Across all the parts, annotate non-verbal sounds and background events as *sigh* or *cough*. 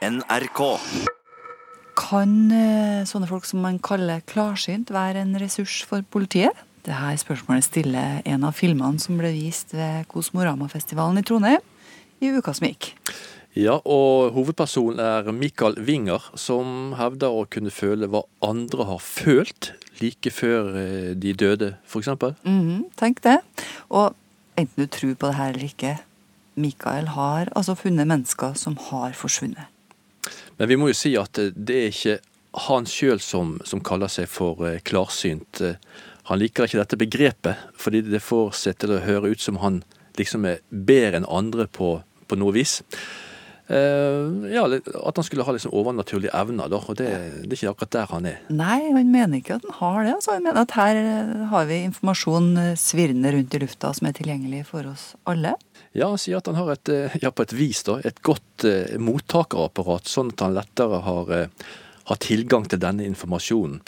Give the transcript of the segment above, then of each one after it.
NRK. Kan eh, sånne folk som man kaller klarsynt være en ressurs for politiet? Det her spørsmålet stiller en av filmene som ble vist ved Kosmoramafestivalen i Trondheim i uka som gikk. Ja, og hovedpersonen er Mikael Winger, som hevder å kunne føle hva andre har følt like før eh, de døde, f.eks. Mhm, tenk det. Og enten du tror på det her eller ikke, Mikael har altså funnet mennesker som har forsvunnet. Men vi må jo si at eh, det er ikke han sjøl som, som kaller seg for eh, klarsynt. Eh, Han liker ikke dette begrepet, fordi det får seg til å høre ut som han liksom er bedre enn andre på, på noe vis. Eh, ja, At han skulle ha liksom overnaturlige evner, da. Og det, det er ikke akkurat der han er. Nei, han mener ikke at han har det. Altså. Han mener at her eh, har vi informasjon eh, svirrende rundt i lufta som er tilgjengelig for oss alle. Ja, han sier at han har et, ja, på et vis da, et godt eh, mottakerapparat, sånn at han lettere har, eh, har tilgang til denne informasjonen.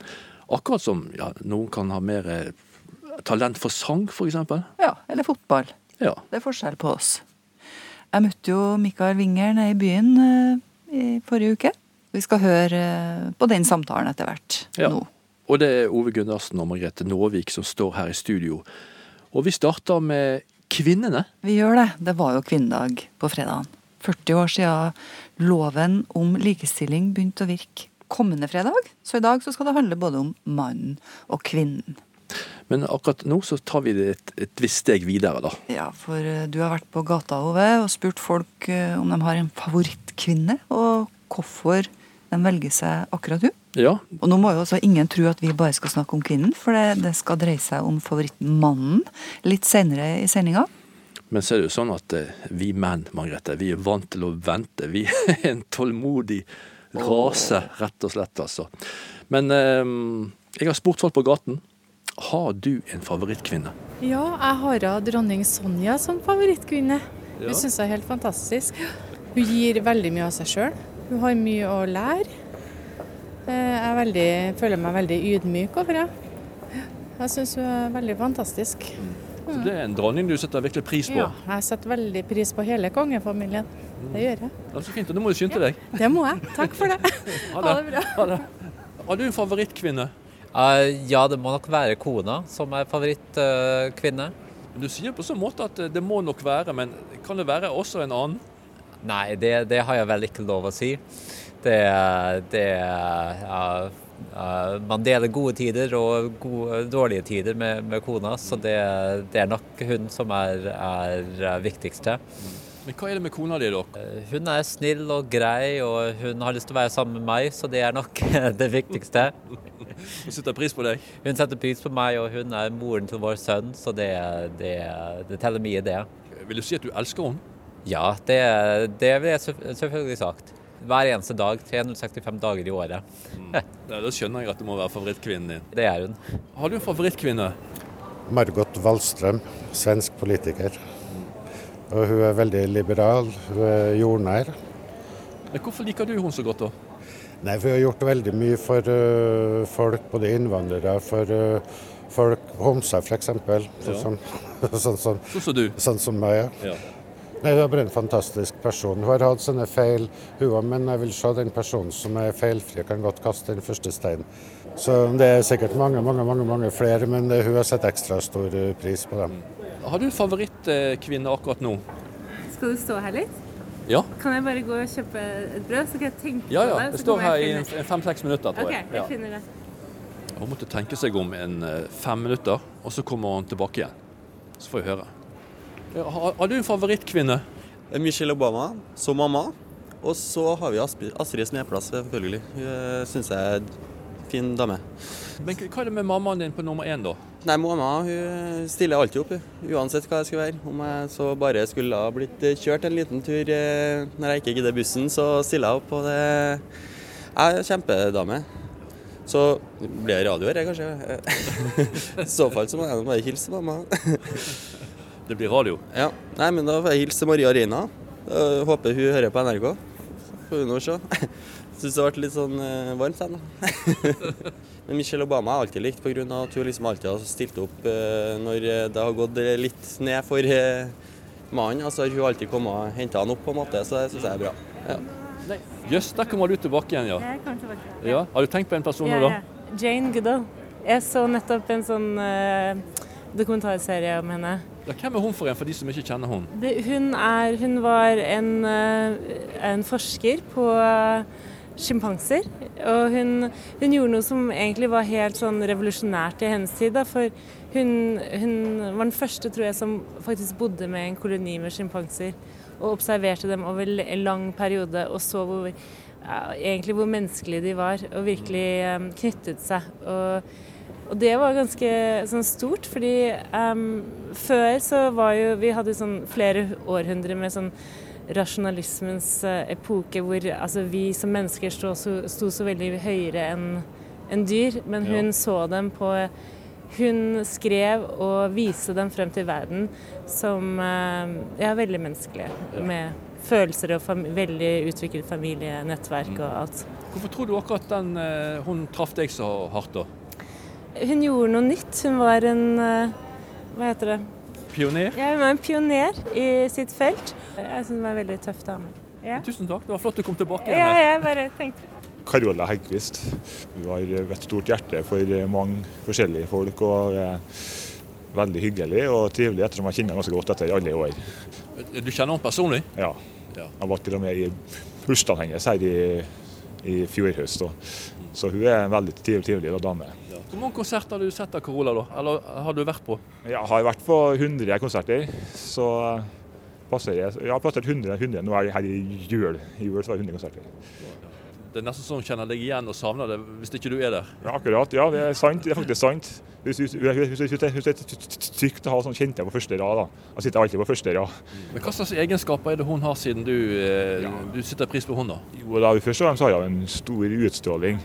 Akkurat som ja, noen kan ha mer eh, talent for sang, f.eks. Ja, eller fotball. Ja. Det er forskjell på oss. Jeg møtte jo Mikael Winger nede i byen eh, i forrige uke. Vi skal høre eh, på den samtalen etter hvert Ja. nå. Og det er Ove Gundersen og Margrethe Nåvik som står her i studio. Og vi starter med kvinnene. Vi gjør det. Det var jo kvinnedag på fredagen. 40 år siden loven om likestilling begynte å virke kommende fredag. Så i dag så skal det handle både om mannen og kvinnen. Men akkurat nå så tar vi det et, et visst steg videre, da. Ja, for eh, du har vært på gata, Ove, og spurt folk eh, om de har en favorittkvinne, og hvorfor de velger seg akkurat hun. Ja, Og nå må jo også ingen tro at vi bare skal snakke om kvinnen, for det, det skal dreie seg om favorittmannen litt senere i sendinga. men så er det jo sånn at eh, vi menn, Margrethe, vi er vant til å vente. Vi *laughs* er en tålmodig rase, rett og slett, altså. Men eh, jeg har spurt folk på gaten. Har du en favorittkvinne? Ja, jeg har av dronning Sonja som favorittkvinne. Ja. Hun syns jeg er helt fantastisk. Hun gir veldig mye av seg sjøl. Hun har mye å lære. Eh, Jeg veldig, føler meg veldig ydmyk over henne. Jeg syns hun er veldig fantastisk. Så det er en dronning du setter virkelig pris på. Ja, jeg setter veldig pris på hele kongefamilien. Det gjør jeg. Det er så fint, og Nå må du skynde deg. Det må jeg. Takk for det. Ha det *laughs* bra. Ha det. Har du en favorittkvinne? Eh, ja, det må nok være kona som er favorittkvinne. Du sier på sånn måte at det må nok være, men kan det være også en annen? Nei, det, det har jeg vel ikke lov å si. Det, det ja, ja, Man deler gode tider og gode, dårlige tider med, med kona, så det, det er nok hun som er, er viktigste. Men hva er det med kona di, da? Eh, Hun er snill og grei, og hun har lyst til å være sammen med meg, så det er nok *laughs* det viktigste. Hun setter pris på deg? Hun setter pris på meg, og hun er moren til vår sønn, så det, det, det teller mye, det. Vil du si at du elsker henne? Ja, det, det vil jeg selvfølgelig sagt. Hver eneste dag. 365 dager i året. mm. da skjønner jeg at du må være favorittkvinnen din. Det er hun. Har du en favorittkvinne? Margot Wallström, svensk politiker. Og hun er veldig liberal, hun er jordnær. Hvorfor liker du hun så godt, da? Nei, hun har gjort veldig mye for uh, folk, både innvandrere, for uh, folk, homser f.eks. Sånn, Ja. *laughs* Sånn, sånn, sånn, Sånn som du. sånn som meg. Ja. Ja. Nei, Hun er bare en fantastisk person. Hun har hatt sånne feil, hun òg, men jeg vil se den personen som er feilfri, kan godt kaste den første steinen. Så det er sikkert mange, mange, mange, mange flere, men hun har satt ekstra stor øh, pris på dem. Har du en favorittkvinne akkurat nå? Skal du stå her litt? Ja. Kan jeg bare gå og kjøpe et brød, så kan jeg tenke Ja, på ja. det? Det står her i fem-seks minutter, tror jeg. jeg finner det. Hun måtte tenke seg om en eh, fem minutter, og så kommer hun tilbake igjen. Så får vi høre. Har, har du en favorittkvinne? Michelle Obama som mamma. Og så har vi Astrid, Astrid Smeplass, selvfølgelig. Hun syns jeg er en fin dame. Men hva er det med mammaen din på nummer én, da? Nei, mamma hun stiller alltid opp, uansett hva jeg skulle være. Om jeg så bare skulle ha blitt eh, kjørt en liten tur eh, når jeg ikke gidder bussen, så stiller jeg opp. Og det jeg er kjempedame. Så blir det radio her, kanskje. *laughs* I så fall så må jeg bare hilse mamma. *laughs* Det blir radio. Ja, Nei, men da får jeg hilse Maria Reina. Håper hun hører på NRK. Så får vi nå se. Syns det ble litt sånn uh, varmt her nå. *laughs* men Michelle Obama har alltid likt, pga. at hun liksom alltid har stilt opp uh, når eh, det har gått litt ned for uh, mannen. Altså har hun alltid kommet og henta han opp, på en måte, så det syns jeg er bra. Ja. Jøss, der kommer du tilbake igjen, ja. Jeg kommer tilbake. ja. Har du tenkt på en person Ja, nå, da? ja. Jane Goodall. Jeg så nettopp en sånn dokumentarserie om henne. Ja, hvem er hun for en, for de som ikke kjenner hun? Det, hun, er, hun var en, en forsker på sjimpanser. Og hun, hun gjorde noe som egentlig var helt sånn revolusjonært i hennes tid. Da, for hun, hun var den første, tror jeg, som faktisk bodde med en koloni med sjimpanser. Og observerte dem over en lang periode og så hvor, ja, egentlig hvor menneskelige de var. Og virkelig um, knyttet seg. Og, og det var ganske sånn stort, fordi um, før så var jo Vi hadde sånn flere århundrer med sånn rasjonalismens eh, epoke hvor altså, vi som mennesker sto så, sto så veldig høyere enn en dyr. Men Ja. hun så dem på Hun skrev og viste dem frem til verden som eh, ja, veldig menneskelige. Med følelser og veldig utviklet familienettverk og alt. Hvorfor tror du akkurat den, eh, hun traff deg så hardt, da? Hun gjorde noe nytt. Hun var en Hva heter det? Pioner? Ja, hun var en pioner i sitt felt. Jeg syns hun var en veldig tøff dame. Ja. Tusen takk, det var flott du kom tilbake Ja, her. jeg bare tenkte Carola Heggquist. Hun har et stort hjerte for mange forskjellige folk og er veldig hyggelig og trivelig, ettersom jeg kjenner henne ganske godt etter alle år. Du kjenner henne personlig? Ja. Ja. Jeg var til og med i bursdagen hennes her i, i fjor høst. Så hun er en veldig trivelig, trivelig dame. Hvor mange konserter har du sett av Carola, da? Eller har du vært på? Jeg har vært på 100 konserter, så passer jeg Jeg har plassert 100, 100 nå er her i jul. I jul så var det 100 konserter. Det er nesten sånn kjenner deg igjen og savner det hvis ikke du er der. Ja, akkurat. Ja, det er sant. Det er faktisk sant. Hun er trygt å ha sånn kjente på første rad, da. Jeg sitter alltid på første rad. Men Hva slags egenskaper er det hun har, siden du, eh, du sitter pris på henne? Jo, da, Først og fremst har hun en stor utstråling.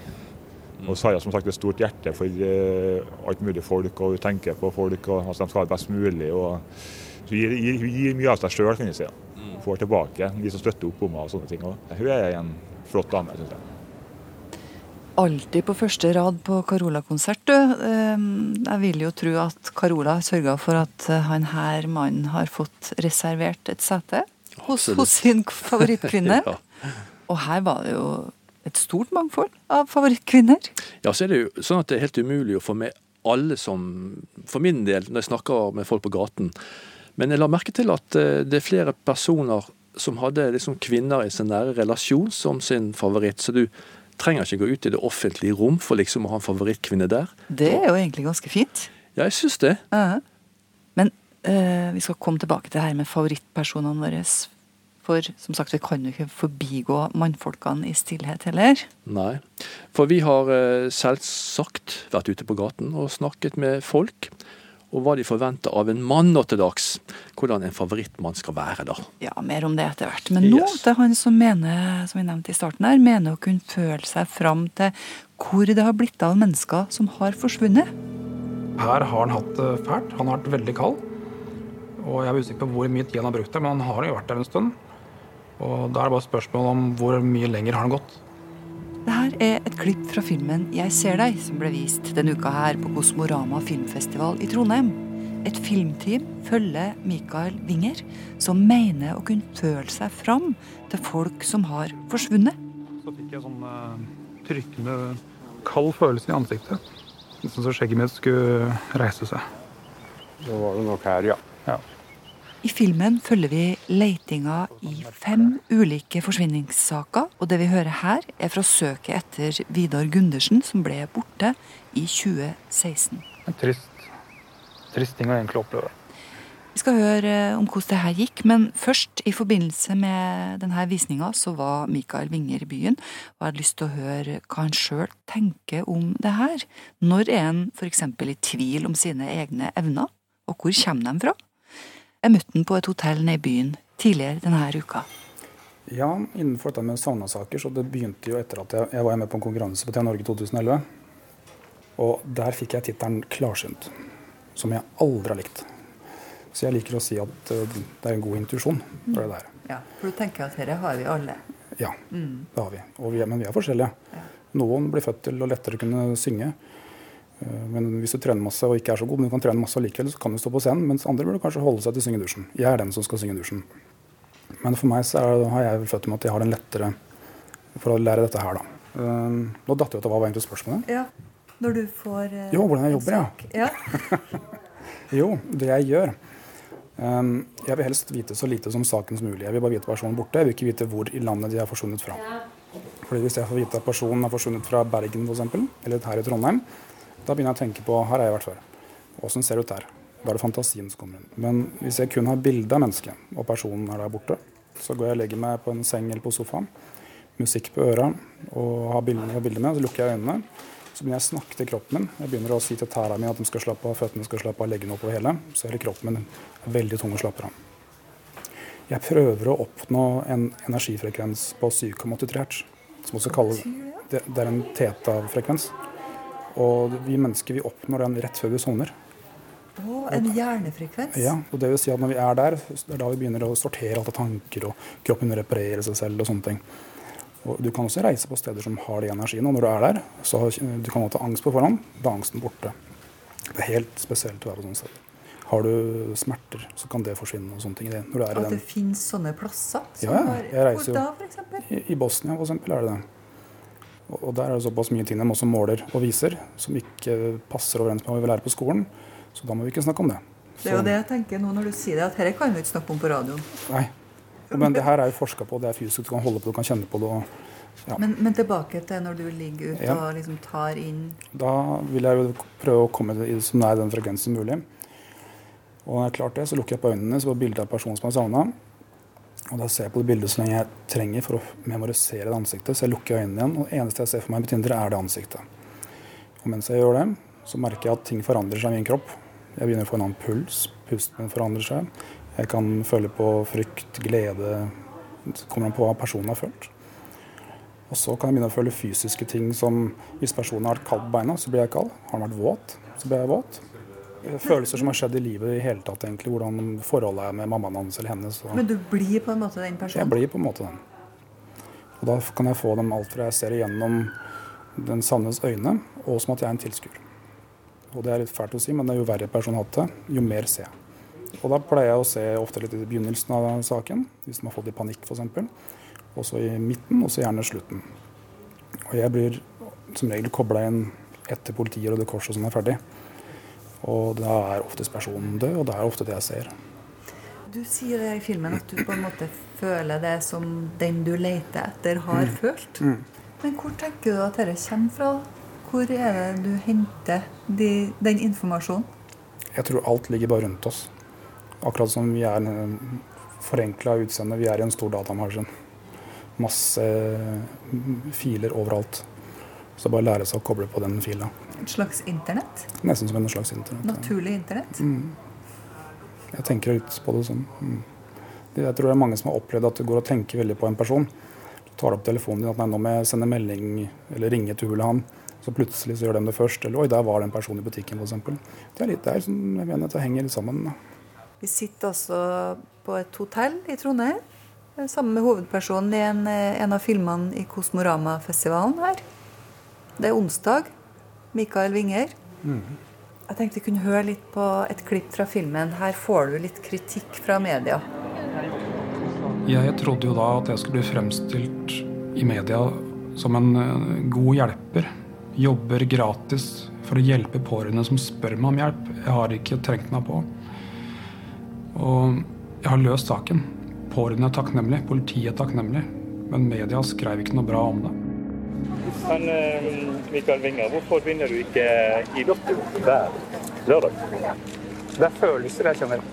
Og så har jeg som sagt et stort hjerte for uh, alt mulig folk, og hun tenker på folk og at de skal ha det best mulig. og Hun gir, gir, gir mye av seg sjøl, kan jeg si. Hun får tilbake de som støtter opp om henne og sånne ting. Og hun er en flott dame, syns jeg. Alltid på første rad på Carola-konsert, du. Ehm, Jeg vil jo tro at Carola sørga for at eh, han her mannen har fått reservert et sete hos, hos sin *laughs* favorittkvinne. Ja. Og her var det jo et stort mangfold av favorittkvinner. Ja, så er det jo sånn at det er helt umulig å få med alle som For min del, når jeg snakker med folk på gaten. Men jeg la merke til at eh, det er flere personer som hadde liksom kvinner i sin nære relasjon som sin favoritt. Så du trenger ikke gå ut i det offentlige rom for liksom å ha en favorittkvinne der. Det er jo egentlig ganske fint. Ja, jeg syns det. Ja. Men uh, vi skal komme tilbake til det her med favorittpersonene våre. For som sagt, vi kan jo ikke forbigå mannfolkene i stillhet heller. Nei. For vi har eh, selvsagt vært ute på gaten og snakket med folk. Og hva de forventer av en mann nå til dags. Hvordan en favorittmann skal være, da. Ja, mer om det etter hvert. Men nå Yes. til han som mener, som vi nevnte i starten her, mener å kunne føle seg fram til hvor det har blitt av mennesker som har forsvunnet. Her har han hatt det fælt. Han har vært veldig kald. Og jeg er usikker på hvor mye tid han har brukt der, men han har jo vært der en stund. Og da er det bare spørsmål om hvor mye lenger har den gått. Det her er et klipp fra filmen 'Jeg ser deg', som ble vist denne uka her på Kosmorama filmfestival i Trondheim. Et filmteam følger Mikael Winger, som mener å kunne føle seg fram til folk som har forsvunnet. Så fikk jeg sånn uh, trykkende, kald følelse i ansiktet. Nesten så skjegget mitt skulle reise seg. Da var det nok her, ja. ja. I filmen følger vi leitinga i fem ulike forsvinningssaker, og det vi hører her, er fra søket etter Vidar Gundersen, som ble borte i 2016. En trist, trist ting å egentlig oppleve. Vi skal høre eh, om hvordan det her gikk, men først, i forbindelse med denne visninga, så var Mikael Winger i byen, og jeg hadde lyst til å høre hva han sjøl tenker om det her. Når er han f.eks. i tvil om sine egne evner, og hvor kommer de fra? Jeg møtte han på et hotell nede i byen tidligere denne uka. Ja, innenfor dette med savna-saker, så det begynte jo etter at jeg, jeg var med på en konkurranse på TV Norge 2011. Og der fikk jeg tittelen 'Klarsynt', som jeg aldri har likt. Så jeg liker å si at eh, det er en god intuisjon for det der. Ja, for du tenker at dette har vi alle. Ja, det har vi. Vi men vi er forskjellige. Noen blir født til å lettere kunne synge. Eh, Men hvis du trener masse og ikke er så god, men du kan trene masse likevel, så kan du stå på scenen. Mens andre burde kanskje holde seg til å synge i dusjen. Jeg er den som skal synge i dusjen. Men for meg så er, har jeg vel født med at jeg har den lettere for å lære dette her, da. Um, nå datt jeg ut av hva var egentlig spørsmålet? Ja, Når du får uh, Jo, hvordan jeg jobber, ja. *laughs* jo, det jeg gjør um, Jeg vil helst vite så lite som saken som mulig. Jeg vil bare vite personen borte. Jeg vil ikke vite hvor i landet de har forsvunnet fra. Fordi Hvis jeg får vite at personen har forsvunnet fra Bergen f.eks., eller her i Trondheim, da begynner jeg å tenke på her har jeg vært før. Åssen ser det ut der? Da er det fantasien som kommer inn. Men hvis jeg kun har bilde av mennesket, og personen er der borte, så går jeg og legger meg på en seng eller på sofaen musikk på øra og har bilder, bilder med, så lukker jeg øynene. Så begynner jeg å snakke til kroppen min. Jeg begynner å si til tæra mi at de skal slappe av, føttene skal slappe av, leggene oppover hele. Så hele kroppen min er veldig tung og slapper av. Jeg prøver å oppnå en energifrekvens på 7,83 hertz, som også kalles det, det er en teta-frekvens. Og vi mennesker vi oppnår den rett før vi sovner. Oh, en hjernefrekvens? Ja, og det vil si at når vi er der, det er da vi begynner å sortere alle tanker, og kroppen reparerer seg selv og sånne ting. Og du kan også reise på steder som har de energiene. Og når du er der, så du kan du ha angst på forhånd. Da er angsten borte. Det er helt spesielt å være på sånne steder. Har du smerter, så kan det forsvinne. og sånne ting. Når du er At det finnes sånne plasser? Som ja, jeg reiser jo. Da, I, I Bosnia for eksempel, er det det. Og, der er det såpass mye ting de også måler og viser som ikke passer overens med hva vi vil lære på skolen. Så da må vi ikke snakke om det. Det er jo det jeg tenker nå når du sier det, at dette kan vi ikke snakke om på radioen. Nei, men det her er jo forska på, det er fysisk, du kan holde på, du kan kjenne på det. Og, ja. men, men, tilbake til når du ligger ute ja. og liksom tar inn Da vil jeg jo prøve å komme så nær den frekvensen som mulig. Og når jeg har klart det, så lukker jeg på øynene, så får bilde av personen som er savna. Og da ser jeg på det bildet så lenge jeg trenger for å memorisere det ansiktet. Så jeg lukker øynene igjen, og det eneste jeg ser for meg på Tinder, er det ansiktet. Og mens jeg gjør det, så merker jeg at ting forandrer seg i min kropp. Jeg begynner å få en annen puls, pusten min forandrer seg. Jeg kan føle på frykt, glede. Det kommer an på hva personen har følt. Og så kan jeg begynne å føle fysiske ting som hvis personen har vært kald på beina, så blir jeg kald. Har han vært våt, så blir jeg våt. Følelser som har skjedd i livet i hele tatt, egentlig. Hvordan forholdet er med mammaen hans eller hennes. Men du blir på en måte den personen? Jeg blir på en måte den. Og da kan jeg få dem alt fra jeg ser igjennom den sannes øyne, og som at jeg er en tilskuer. Og det er litt fælt å si, men jo verre personen har hatt det, jo mer ser jeg. Og da pleier jeg å se ofte litt i begynnelsen av saken, hvis de har fått i panikk f.eks. Og så i midten, og så gjerne slutten. Og jeg blir som regel kobla inn etter politiet og Røde Kors og sånn er ferdig. Og da er oftest personen død, og det er ofte det jeg ser. Du sier det i filmen at du på en måte føler det som den du leter etter, har mm. følt. Mm. Men hvor tenker du at dette kommer fra? Hvor er det du henter de, den informasjonen? Jeg tror alt ligger bare rundt oss. Akkurat som vi er forenkla utseende. Vi er i en stor datamaskin. Masse filer overalt. Så bare lære seg å koble på den fila. Et slags internett? Nesten som en slags internett. Naturlig internett? Mm. Jeg tenker litt på det sånn. Mm. Jeg tror det er mange som har opplevd at du går og tenker veldig på en person. Du tar opp telefonen din at nei, nå må jeg sende melding eller ringe til han. Så plutselig så gjør de det først. Eller oi, der var det en person i butikken f.eks. Det er litt der som jeg mener at det henger litt sammen. Da. Vi sitter altså på et hotell i Trondheim sammen med hovedpersonen i en, en av filmene i Kosmorama-festivalen her. Det er onsdag. Mikael Winger. Mm. Jeg tenkte vi kunne høre litt på et klipp fra filmen. Her får du litt kritikk fra media. Jeg trodde jo da at jeg skulle bli fremstilt i media som en eh, god hjelper. Jobber gratis for å hjelpe pårørende som spør meg om hjelp. Jeg har ikke trengt meg på. Og jeg har løst saken. Pårørende er takknemlig, politiet er takknemlig. Men media skrev ikke noe bra om det. Men eh, Mikael Winger, hvorfor vinner du ikke i Lotto hver lørdag? Det er følelser jeg kjenner.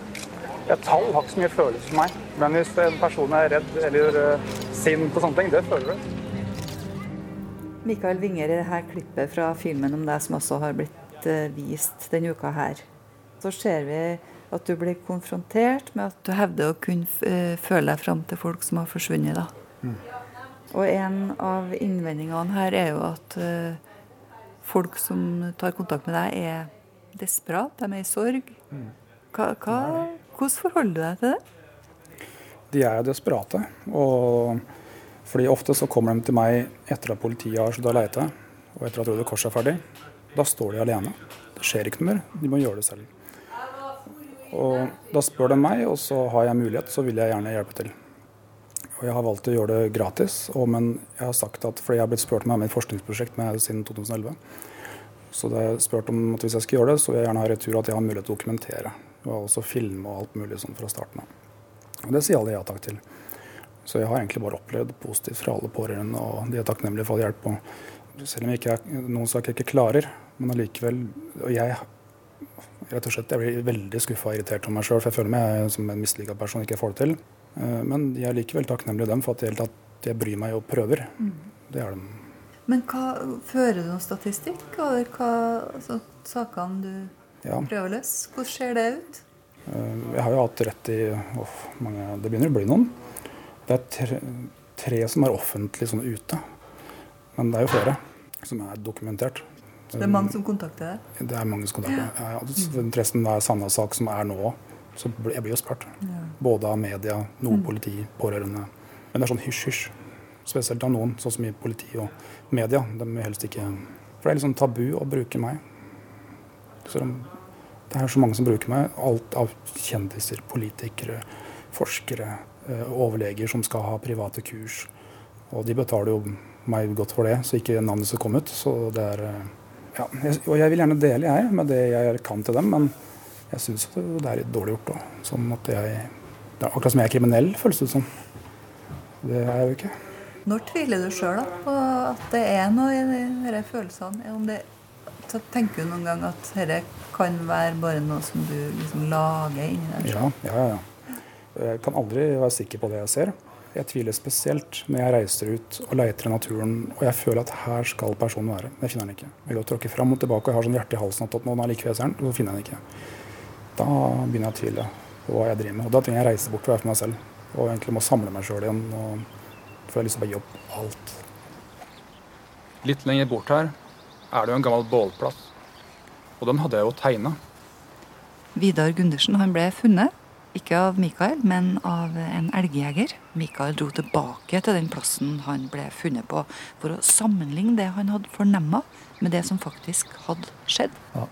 Ja, tall har ikke så mye følelser for meg. Men hvis en person er redd eller uh, sint på sånne ting, det føler du. Mikael Winger i dette klippet fra filmen om deg som også har blitt vist denne uka her. Så ser vi at du blir konfrontert med at du hevder å kunne eh, føle deg fram til folk som har forsvunnet. da. Mm. Og en av innvendingene her er jo at uh, folk som tar kontakt med deg, er desperat, de er i sorg. Mm. Hva, hva, hvordan forholder du deg til det? De er desperate. Og fordi ofte så kommer de til meg etter at politiet har sluttet å leite, og etter at Røde Kors er ferdig. Da står de alene. Det skjer ikke noe mer. De må gjøre det selv. Og da spør de meg, og så har jeg mulighet, så vil jeg gjerne hjelpe til. Og jeg har valgt å gjøre det gratis, og, men jeg har sagt at, fordi jeg har blitt spurt om å være med et forskningsprosjekt med siden 2011. Så det er spurt om at hvis jeg skal gjøre det, så vil jeg gjerne ha retur at jeg har mulighet til å dokumentere. Og også filme og alt mulig sånn fra starten av. Og det sier alle ja takk til. Så jeg har egentlig bare opplevd positivt fra alle pårørende, og de er takknemlige for all hjelp. Og selv om ikke er noen saker jeg ikke klarer, men allikevel Og jeg rett og slett, jeg blir veldig skuffa og irritert over meg sjøl, for jeg føler meg som en mislykka person ikke får det til. Eh, men jeg er likevel takknemlig dem for at, jeg, at jeg bryr meg og prøver. Mm. Det er de. Men hva, fører du noen statistikk over hva altså, sakene du ja. prøver å løse? Hvordan ser det ut? Eh, jeg har jo hatt rett i oh, mange, Det begynner å bli noen. Det er tre, tre som er offentlig sånn ute. Men det er jo flere som er dokumentert. Så Det er mange som kontakter deg? Det er mange som kontakter meg. Ja. Resten er Sanna-sak som er nå. Så jeg blir jo spurt. Ja. Både av media, noe mm. politi, pårørende. Men det er sånn hysj-hysj. Spesielt av noen, sånn som i politi og media. De vil helst ikke For det er liksom tabu å bruke meg. Så de, det er så mange som bruker meg. Alt av kjendiser, politikere, forskere, eh, overleger som skal ha private kurs. Og de betaler jo meg godt for det, så ikke navnet skal komme ut. Så det er eh, ja, og jeg vil gjerne dele jeg, med det jeg kan til dem, men jeg syns det er litt dårlig gjort. Da. Sånn at jeg, det er akkurat som jeg er kriminell, føles det som. Det er jeg jo ikke. Når tviler du sjøl på at det er noe i disse følelsene? Om det, så tenker du noen gang at dette kan være bare noe som du liksom lager inni deg? Ja, ja, ja. Jeg kan aldri være sikker på det jeg ser. Jeg tviler spesielt når jeg reiser ut og leter i naturen og jeg føler at her skal personen være. Jeg finner den ikke. Jeg går og tråkker fram og tilbake og jeg har sånn hjerte i halsen at nå er like ved den, og så finner jeg den ikke. Da begynner jeg å tvile på hva jeg driver med. Og da trenger jeg å reise bort og være for meg selv. Og egentlig må samle meg sjøl igjen. Og for jeg lyst til å bare gi opp alt. Litt lenger bort her er det jo en gammel bålplass. Og den hadde jeg jo tegna. Vidar Gundersen han ble funnet ikke av Mikael, men av en elgjeger. Mikael dro tilbake til den plassen han ble funnet på, for å sammenligne det han hadde fornemma, med det som faktisk hadde skjedd. Ja.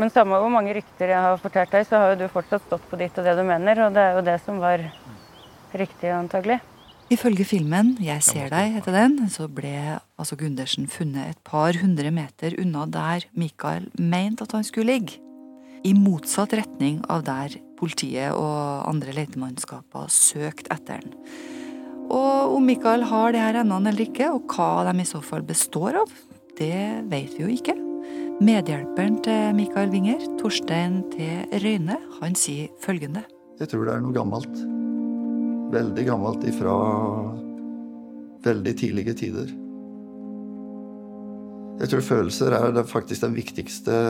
Men samme hvor mange rykter jeg har fortalt deg, så har jo du fortsatt stått på ditt og det du mener, og det er jo det som var riktig, antagelig. Ifølge filmen 'Jeg ser deg', heter den, så ble altså Gundersen funnet et par hundre meter unna der Mikael mente at han skulle ligge. I motsatt retning av der politiet og andre letemannskaper søkt etter den. Og om Mikael har de her endene eller ikke, og hva de i så fall består av, det vet vi jo ikke. Medhjelperen til Mikael Winger, Torstein T. Røyne, han sier følgende. Jeg tror det er noe gammelt. Veldig gammelt ifra veldig tidlige tider. Jeg tror følelser er faktisk den viktigste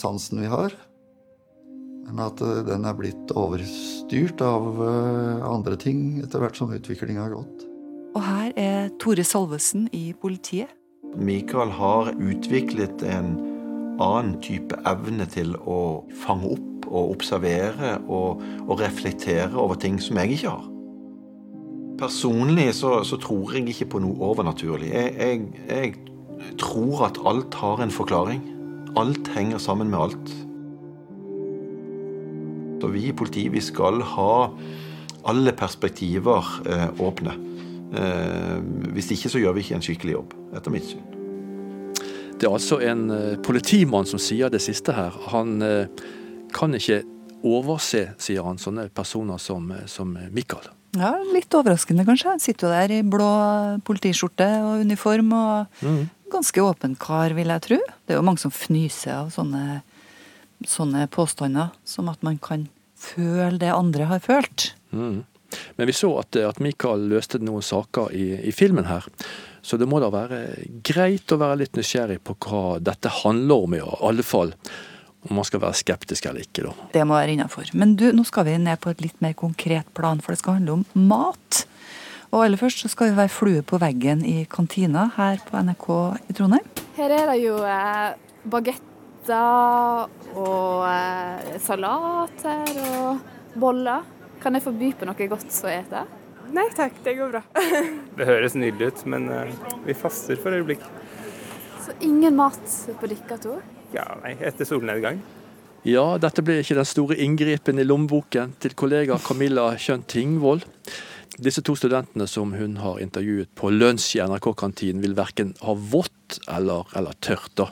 sansen vi har. Men at eh, den er blitt overstyrt av eh, andre ting etter hvert som utviklinga har gått. Og her er Tore Salvesen i politiet. Mikael har utviklet en annen type evne til å fange opp og observere og, og reflektere over ting som jeg ikke har. Personlig så, så tror jeg ikke på noe overnaturlig. Jeg, jeg, jeg tror at alt har en forklaring. Alt henger sammen med alt. Så vi i politiet vi skal ha alle perspektiver eh, åpne. Eh, hvis ikke så gjør vi ikke en skikkelig jobb, etter mitt syn. Det er altså en eh, politimann som sier det siste her. Han eh, kan ikke overse, sier han, sånne personer som, som Mikael. Ja, Litt overraskende, kanskje. Han sitter jo der i blå politiskjorte og uniform og mm. ganske åpen kar, vil jeg tro. Det er jo mange som fnyser av sånne sånne påstander som at man kan føle det andre har følt. Mm. Men vi så at, at Mikael løste noen saker i, i, filmen her. Så det må da være greit å være litt nysgjerrig på hva dette handler om, i alle fall. Om man skal være skeptisk eller ikke, da. Det må være innafor. Men du, nå skal vi ned på et litt mer konkret plan, for det skal handle om mat. Og aller først så skal vi være flue på veggen i kantina her på NRK i Trondheim. Her er det jo eh, bagetter og eh, salater og boller. Kan jeg få by på noe godt å ete? Nei takk, det går bra. *laughs* det høres nydelig ut, men eh, vi faster for øyeblikk. Så ingen mat på dere to? Ja, nei, etter solnedgang. Ja, dette blir ikke den store inngripen i lommeboken til kollega Camilla Kjønn Tingvold. Disse to studentene som hun har intervjuet på lunsj i NRK-kantinen, vil verken ha vått eller, eller tørt. da.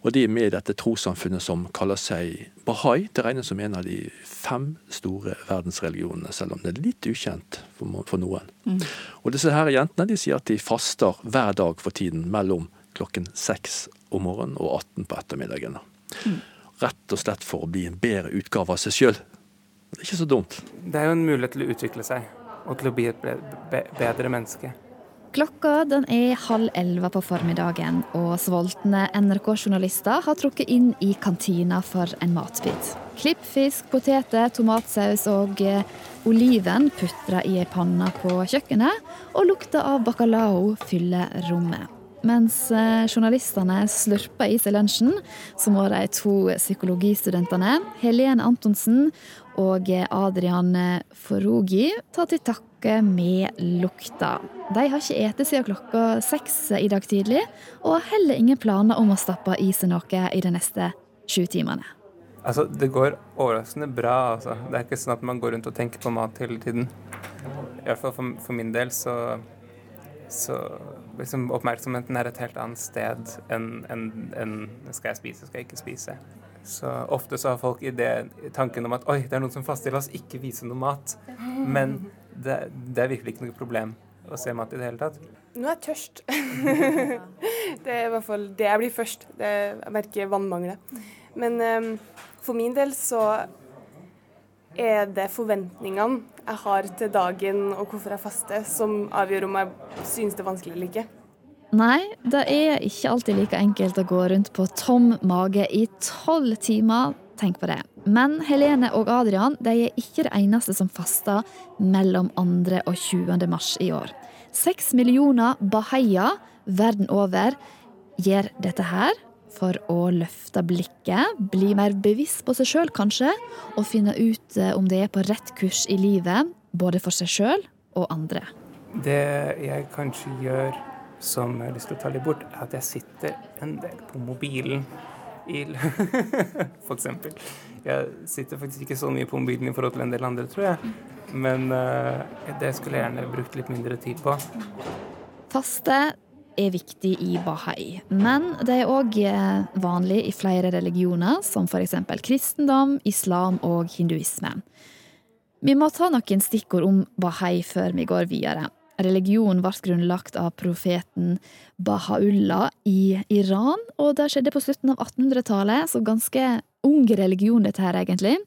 Og de er med i dette trossamfunnet som kaller seg bahai. Det regnes som en av de fem store verdensreligionene, selv om det er litt ukjent for, noen. Mm. Og disse her jentene de sier at de faster hver dag for tiden mellom klokken seks om morgenen og 18 på ettermiddagen. Mm. Rett og slett for å bli en bedre utgave av seg sjøl. Det er ikke så dumt. Det er jo en mulighet til å utvikle seg og til å bli et bedre menneske. Klokka den er halv elleve på formiddagen, og sultne NRK-journalister har trukket inn i kantina for en matbit. Klippfisk, poteter, tomatsaus og eh, oliven putrer i ei panne på kjøkkenet, og lukta av bacalao fyller rommet. Mens eh, journalistene slurper i seg lunsjen, så må de to psykologistudentene, Helene Antonsen og Adrian Forogi, ta til takke med lukta. De har ikke ete siden klokka seks i dag tidlig, og har heller ingen planer om å stappe i seg noe i de neste sju timene. Altså, Det går overraskende bra. altså. Det er ikke sånn at man går rundt og tenker på mat hele tiden. I hvert fall for, for min del så, så liksom oppmerksomheten er et helt annet sted enn en, en, skal jeg spise, skal jeg ikke spise. Så ofte så har folk i det, tanken om at oi, det er noen som faster, la oss ikke vise noe mat. Men det, det er virkelig ikke noe problem å se mat i det hele tatt. Nå er jeg tørst. *laughs* det er i hvert fall det jeg blir først. Det, jeg merker vannmangelen. Men um, for min del så er det forventningene jeg har til dagen og hvorfor jeg faster, som avgjør om jeg synes det er vanskelig eller ikke. Nei, det er ikke alltid like enkelt å gå rundt på tom mage i tolv timer. Tenk på det. Men Helene og Adrian de er ikke det eneste som faster mellom 2. og 20. mars i år. Seks millioner bahaier verden over gjør dette her for å løfte blikket, bli mer bevisst på seg sjøl kanskje, og finne ut eh, om de er på rett kurs i livet, både for seg sjøl og andre. Det jeg kanskje gjør som jeg har lyst til å ta litt bort, er at jeg sitter en del på mobilen. *laughs* for eksempel. Jeg sitter faktisk ikke så mye på mobilen i forhold til en del andre, tror jeg. Men uh, det skulle jeg gjerne brukt litt mindre tid på. Faste er viktig i bahai, men det er òg eh, vanlig i flere religioner, som f.eks. kristendom, islam og hinduisme. Vi må ta noen stikkord om bahai før vi går videre. Religionen ble grunnlagt av profeten Baha'ullah i Iran, og det skjedde på slutten av 1800-tallet, så ganske ung religion dette her, egentlig.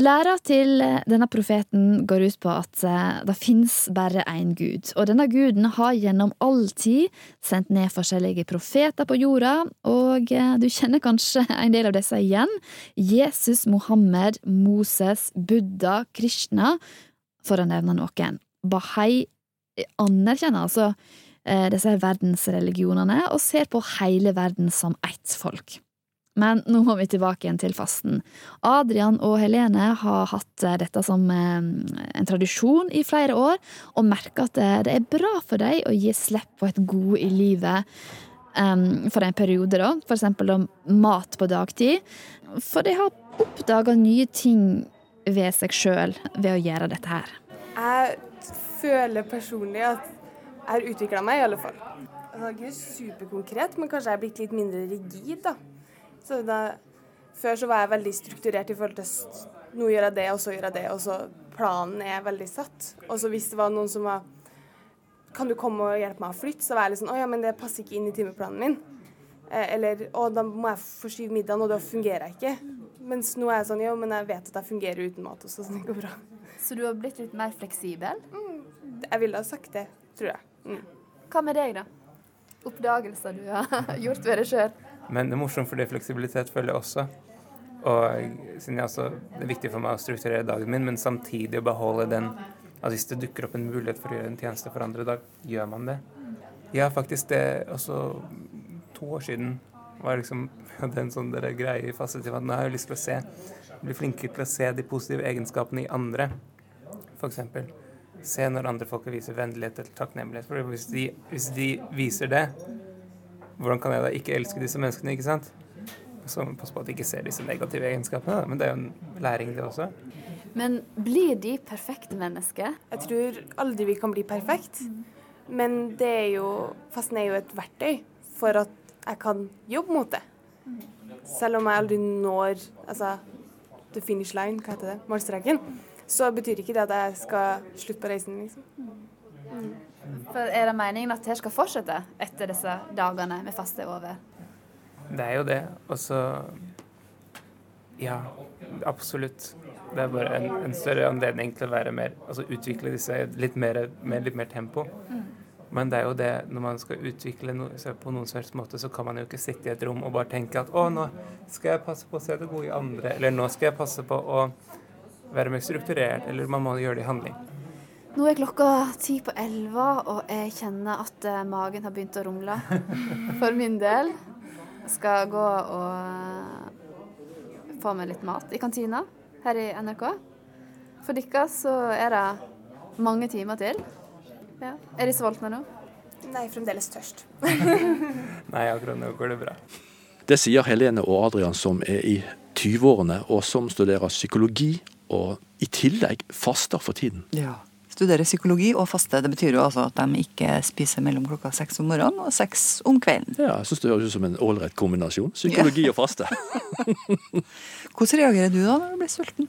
Læra til denne profeten går ut på at eh, det fins bare én gud, og denne guden har gjennom all tid sendt ned forskjellige profeter på jorda, og eh, du kjenner kanskje *laughs* en del av disse igjen. Jesus, Mohammed, Moses, Buddha, Krishna, for å nevne noen. Bahai anerkjenner altså eh, disse verdensreligionene og ser på hele verden som ett folk. Men nå må vi tilbake igjen til fasten. Adrian og Helene har hatt eh, dette som eh, en tradisjon i flere år, og merker at det er bra for dem å gi slipp på et gode i livet for en periode, da. For eksempel mat på dagtid. For de har oppdaga nye ting ved seg sjøl ved å gjøre dette her. Jeg føler personlig at jeg har utvikla meg, i alle fall. Det er ikke superkonkret, men kanskje jeg er blitt litt mindre rigid, da. Så da, før så var jeg veldig strukturert i forhold til nå gjør jeg det, og så gjør jeg det, og så planen er veldig satt. Og så hvis det var noen som var Kan du komme og hjelpe meg å flytte? Så var jeg litt sånn Å ja, men det passer ikke inn i timeplanen min. Eh, eller Å, da må jeg forskyve middagen, og da fungerer jeg ikke. Mens nå er jeg sånn Jo, men jeg vet at jeg fungerer uten mat også, så det går bra. Så du har blitt litt mer fleksibel? Mm. Jeg ville ha sagt det, tror jeg. Mm. Hva med deg, da? Oppdagelser du har *laughs* gjort ved deg sjøl? Men det er morsomt fordi fleksibilitet følger også. Og siden jeg også, Det er viktig for meg å strukturere dagen min, men samtidig å beholde den at hvis det dukker opp en mulighet for å gjøre en tjeneste for andre, da gjør man det. Ja, faktisk det også to år siden var liksom, *laughs* hadde en sånn greie i fastetid at nå har jeg lyst til å se, bli flinkere til å se de positive egenskapene i andre, f.eks se når andre folk viser vennlighet eller takknemlighet. For hvis de, hvis de, viser det, hvordan kan jeg da ikke elske disse menneskene? ikke sant? Så pass på at de ikke ser disse negative egenskapene, da. men det er jo en læring, det også. Men blir de perfekte mennesker? Jeg tror aldri vi kan bli perfekt. Men det er jo, fasten er jo et verktøy for at jeg kan jobbe mot det. Selv om jeg aldri når altså, the finish line, hva heter det, målstreken, så betyr ikke det at jeg skal slutte på reisen, liksom. Mm. For Er det meningen at det skal fortsette etter disse dagene med faste er over? Det er jo det. Og så Ja, absolutt. Det er bare en, en, større anledning til å være mer Altså utvikle disse litt mer, med litt mer tempo. Mm. Men det er jo det, når man skal utvikle noe på noen slags måte, så kan man jo ikke sitte i et rom og bare tenke at å, nå skal jeg passe på å se det gode i andre, eller nå skal jeg passe på å være mer strukturert, eller man må gjøre det i handling. Nå er klokka ti på elleve, og jeg kjenner at uh, magen har begynt å rumle. *laughs* For min del. Jeg skal gå og uh, få meg litt mat i kantina her i NRK. For dere så er det mange timer til. Ja. Er de sultne nå? Nei, fremdeles tørst. *laughs* Nei, akkurat nå går det bra. Det sier Helene og Adrian som er i 20-årene og som studerer psykologi, og i tillegg faster for tiden. Ja. Studerer psykologi og faste. Det betyr jo altså at de ikke spiser mellom klokka seks om morgenen og seks om kvelden. Ja, jeg syns det høres ut som en ålreit kombinasjon. Psykologi ja. og faste. *laughs* Hvordan reagerer du da når du blir sulten?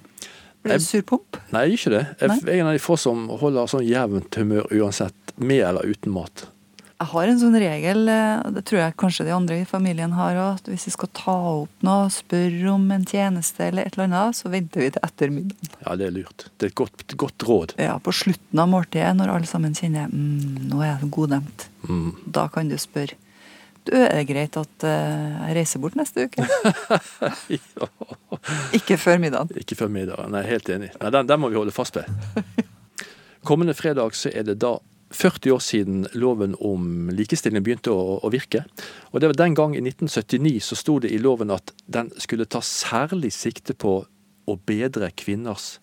Blir du surpomp? Nei, ikke det. Jeg er en av de få som holder sånn jevnt humør uansett, med eller uten mat. Jeg har en sånn regel, eh, det tror jeg kanskje de andre i familien har at hvis vi skal ta opp noe, spørre om en tjeneste eller et eller annet, så venter vi til etter middagen. Ja, det er lurt. Det er et godt, godt råd. Ja, på slutten av måltidet, når alle sammen kjenner mm, nå er jeg godnemt, mm. da kan du spørre du, er det greit at uh, jeg reiser bort neste uke? *laughs* ja. Ikke før middagen. Ikke før middagen, nei, helt enig. Nei, den, den må vi holde fast ved. Kommende fredag så er det da 40 år siden loven om likestilling begynte å, å, virke. Og det var Den gang i 1979 så sto det i loven at den skulle ta særlig sikte på å bedre kvinners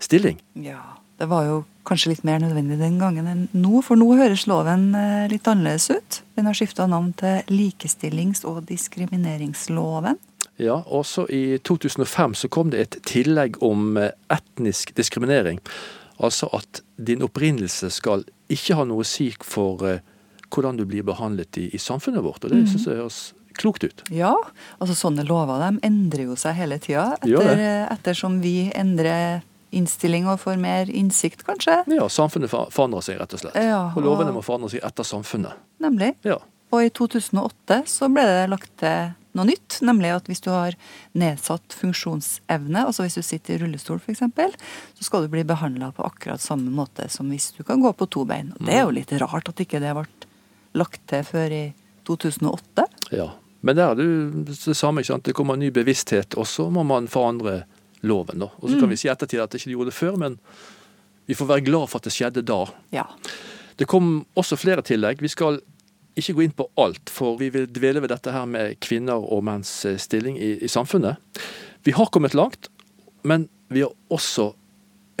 stilling. Ja, det var jo kanskje litt mer nødvendig den gangen enn nå, for nå høres loven eh, litt annerledes ut. Den har skifta navn til likestillings- og diskrimineringsloven. Ja, også i 2005 så kom det et tillegg om eh, etnisk diskriminering. Altså at din opprinnelse skal ikke ha noe å si for uh, hvordan du blir behandlet i, i samfunnet vårt. Og det mm. syns jeg høres klokt ut. Ja, altså sånne lover de endrer jo seg hele tida. Etter, ettersom vi endrer innstilling og får mer innsikt, kanskje. Ja, samfunnet forandrer seg rett og slett. Ja, og, og lovene må forandre seg etter samfunnet. Nemlig. Ja. Og i 2008 så ble det lagt til noe nytt, nemlig at hvis du har nedsatt funksjonsevne, altså hvis du sitter i rullestol f.eks., så skal du bli behandla på akkurat samme måte som hvis du kan gå på to bein. Og det er jo litt rart at ikke det ble lagt til før i 2008. Ja, men der er det det samme. ikke sant? Det kommer ny bevissthet, og så må man forandre loven. da. Og så kan mm. vi si ettertid at det ikke gjorde det før, men vi får være glad for at det skjedde da. Ja. Det kom også flere tillegg. Vi skal ikke gå inn på alt, for vi vil dvele ved dette her med kvinner og menns eh, stilling i, i samfunnet. Vi har kommet langt, men vi har også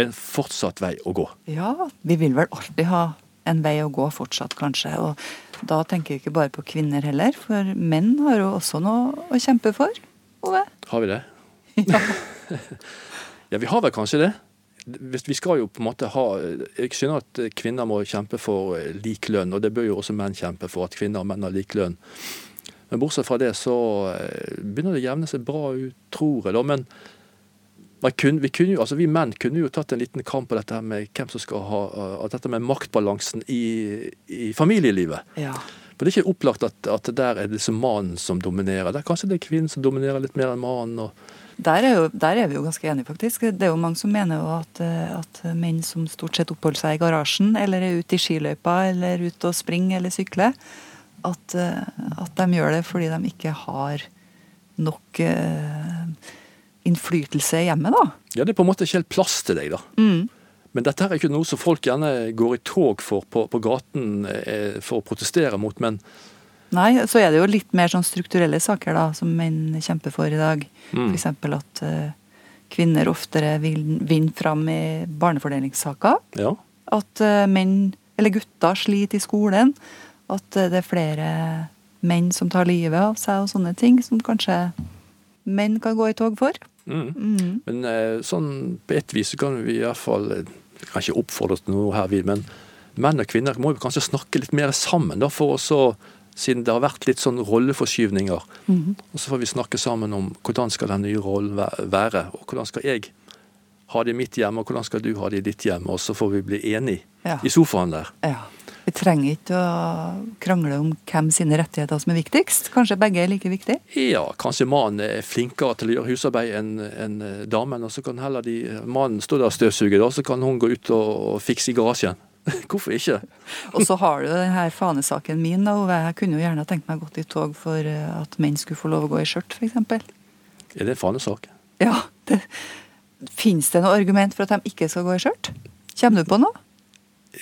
en fortsatt vei å gå. Ja, vi vil vel alltid ha en vei å gå fortsatt, kanskje. Og da tenker vi ikke bare på kvinner heller, for menn har jo også noe å kjempe for. Ove? Har vi det? *laughs* Ja. *laughs* ja, vi har vel kanskje det. Vi skal jo på en måte ha Jeg skjønner at kvinner må kjempe for eh, lik lønn, og det bør jo også menn kjempe for, at kvinner og menn har lik lønn. Men bortsett fra det så eh, begynner det å jevne seg bra ut, tror jeg. da, men kunne, vi, kunne jo, altså vi menn kunne jo tatt en liten kamp på dette med hvem som skal ha uh, dette med maktbalansen i, i familielivet. Ja. For det er ikke opplagt at, at der er det som mannen som dominerer. Der kanskje det er kvinnen som dominerer litt mer enn mannen. og der er, jo, der er, vi jo ganske enige, faktisk. Det er jo mange som mener jo at, eh, at menn som stort sett oppholder seg i garasjen, eller er ute i skiløypa, eller ute og springer eller sykler, at, eh, at, de gjør det fordi de ikke har nok uh, innflytelse hjemme, da. Ja, det er på en måte ikke helt plass til deg, da. Mm. Men dette er ikke noe som folk gjerne går i tog for på, på gaten for å protestere mot. men Nei, så er det jo litt mer sånn strukturelle saker da, som menn kjemper for i dag. Mm. F.eks. at uh, kvinner oftere vil vinne fram i barnefordelingssaker. Ja. At uh, menn, eller gutter, sliter i skolen. At uh, det er flere menn som tar livet av seg og sånne ting, som kanskje menn kan gå i tog for. Mm. Mm. Men sånn på et vis kan vi i hvert fall Kanskje oppfordre til noe her, men menn og kvinner må jo kanskje snakke litt mer sammen, da, for å så siden det har vært litt sånn rolleforskyvninger. Mhm. Og så får vi snakke sammen om hvordan skal den nye rollen være, og hvordan skal jeg ha det i mitt hjem, og hvordan skal du ha det i ditt hjem, og så får vi bli enige Ja. i sofaen der. Ja. Vi trenger ikke å krangle om hvem sine rettigheter som er viktigst. Kanskje begge er like viktige? Ja, kanskje mannen er flinkere til å gjøre husarbeid enn enn, eh, damen, og så kan heller de, mannen stå der og støvsuge, så kan hun gå ut og fikse i garasjen. *laughs* Hvorfor ikke? Og så har du den her fanesaken min, da, Ove. Jeg kunne jo gjerne tenkt meg gått i tog for eh, at menn skulle få lov å gå i skjørt, f.eks. Er det en fanesak? Ja. Det, Fins det noe argument for at de ikke skal gå i skjørt? Kommer du på noe?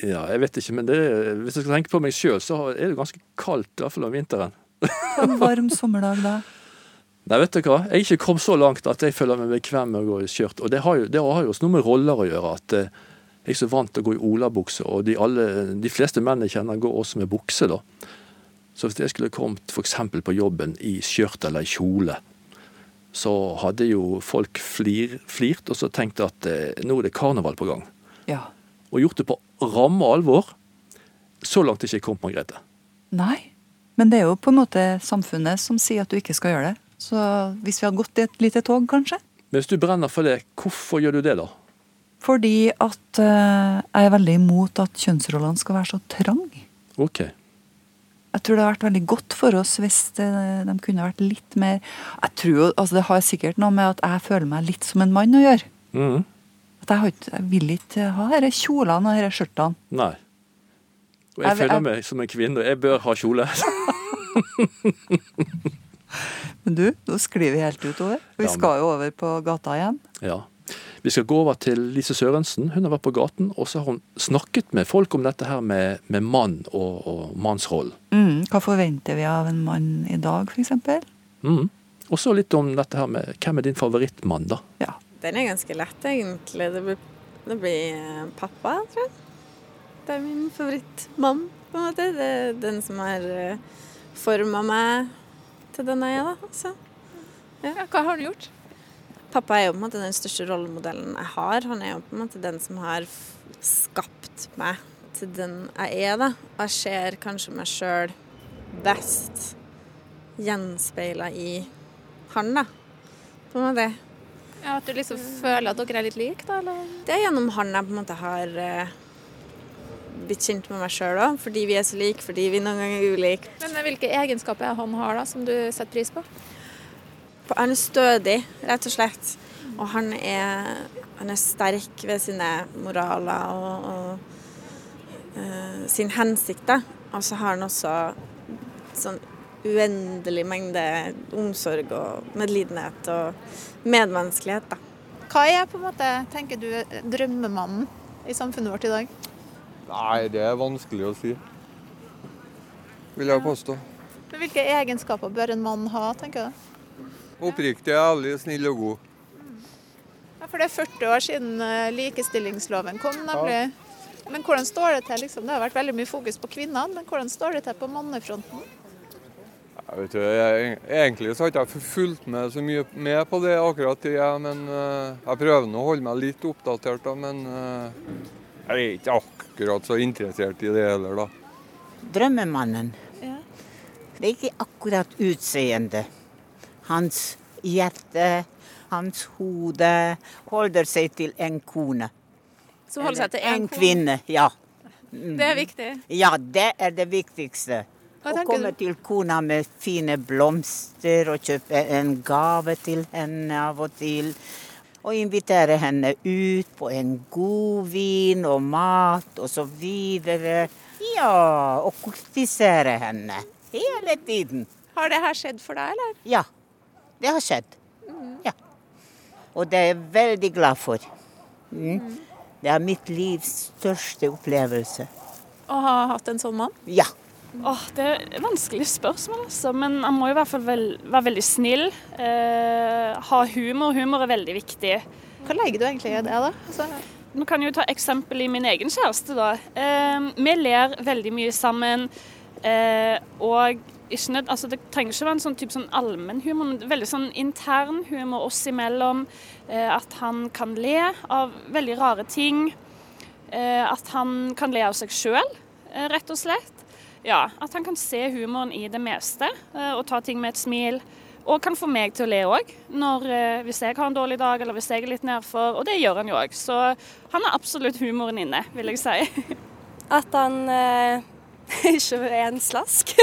Ja, jeg vet ikke, men det, hvis jeg skal tenke på meg sjøl, så er det ganske kaldt, i hvert fall om vinteren. På en varm sommerdag da? *laughs* Nei, vet du hva? Jeg er ikke kommet så langt at jeg føler meg bekvem med å gå i skjørt. Og det har jo, det har jo også noe med roller å gjøre. at eh, Jeg er så vant til å gå i olabukse, og de, alle, de fleste menn jeg kjenner, går også med bukse. da. Så hvis jeg skulle kommet f.eks. på jobben i skjørt eller i kjole, så hadde jo folk flir, flirt og så tenkt at eh, nå er det karneval på gang. Ja. Og gjort det på ramme alvor. Så langt ikke jeg kommet, Margrethe. Nei. Men det er jo på en måte samfunnet som sier at du ikke skal gjøre det. Så hvis vi hadde gått i et lite tog, kanskje? Men hvis du brenner for det, hvorfor gjør du det, da? Fordi at uh, jeg er veldig imot at kjønnsrollene skal være så trang. Ok. Jeg tror det har vært veldig godt for oss hvis det, de kunne vært litt mer Jeg tror jo, altså Det har sikkert noe med at jeg føler meg litt som en mann å gjøre. Mm. At jeg, har ikke, jeg vil ikke ha disse kjolene og disse skjørtene. Nei. Og jeg, Jeg- føler jeg- meg som en kvinne, og jeg bør ha kjole. *laughs* *laughs* Men du, nå sklir vi helt utover. Vi skal jo over på gata igjen. ja. Vi skal gå over til Lise Sørensen. Hun har vært på gaten, og så har hun snakket med folk om dette her med, med mann og, og mannsrollen. Mm, hva forventer vi av en mann i dag, f.eks.? Mm. Og så litt om dette her med hvem er din favorittmann, da? Den er ganske lett, egentlig. Det blir, det blir eh, pappa, tror jeg. Det er min favorittmann, på en måte. Det er den som har forma meg til den jeg er, da. Altså. Ja. hva har du gjort? Pappa er jo på en måte den største rollemodellen jeg har. Han er jo på en måte den som har skapt meg til den jeg er, da. Og jeg ser kanskje meg sjøl best gjenspeila i han, da. På en måte. Ja, At du liksom føler at dere er litt like, da? eller? Det er gjennom han jeg på en måte har eh, blitt kjent med meg sjøl òg. Fordi vi er så like, fordi vi noen ganger er ulike. Men Hvilke egenskaper er han har da, som du setter pris på? Han er stødig, rett og slett. Og han er, han er sterk ved sine moraler og, og uh, sin hensikt. da. Og så har han også sånn uendelig mengde omsorg og medlidenhet og medmenneskelighet. da. Hva er på en måte, tenker du, drømmemannen i samfunnet vårt i dag? Nei, det er vanskelig å si. Vil jeg påstå. Men Hvilke egenskaper bør en mann ha, tenker du? Oppriktig, ærlig, snill og god. Ja, for det er 40 år siden eh, likestillingsloven kom, nemlig. Men hvordan står det til? liksom? Det har vært veldig mye fokus på kvinnene, men hvordan står det til på mannefronten? Jeg vet ikke, jeg, Egentlig så har jeg ikke jeg fulgt med så mye med på det akkurat tida, men eh, jeg prøver nå å holde meg litt oppdatert. da, Men eh, jeg er ikke akkurat så interessert i det heller, da. Drømmemannen. Det er ikke akkurat utseendet. Hans hjerte, hans hode holder seg til en kone. Som holder seg til en en kvinne. Ja. Mm. Det er viktig. Ja, det er det viktigste. Å komme til kona med fine blomster og kjøpe en gave til henne av og til. Og invitere henne ut på en god vin og mat og så videre. Ja, og kortisere henne hele tiden. Har det her skjedd for deg, eller? Ja, det har skjedd. Ja. Og det er jeg veldig glad for. Mm. Det er mitt livs største opplevelse. Å ha hatt en sånn mann? Ja. Oh, det er et vanskelig spørsmål, altså. Men han må i hvert fall vel, være veldig snill. Eh, ha humor. Humor er veldig viktig. Hva legger du egentlig i det, da? Altså... Nå kan jeg jo ta eksempel i min egen kjæreste, da. Eh, vi ler veldig mye sammen. Eh, og nød, altså Det trenger ikke være en sånn type sånn allmennhumor, men veldig sånn intern humor oss imellom. Eh, at han kan le av veldig rare ting. Eh, at han kan le av seg sjøl, eh, rett og slett. Ja, At han kan se humoren i det meste eh, og ta ting med et smil. Og kan få meg til å le òg, hvis jeg har en dårlig dag eller hvis jeg er litt nedfor. Og det gjør han jo òg. Så han har absolutt humoren inne, vil jeg si. *laughs* At han eh, *laughs* ikke en slask.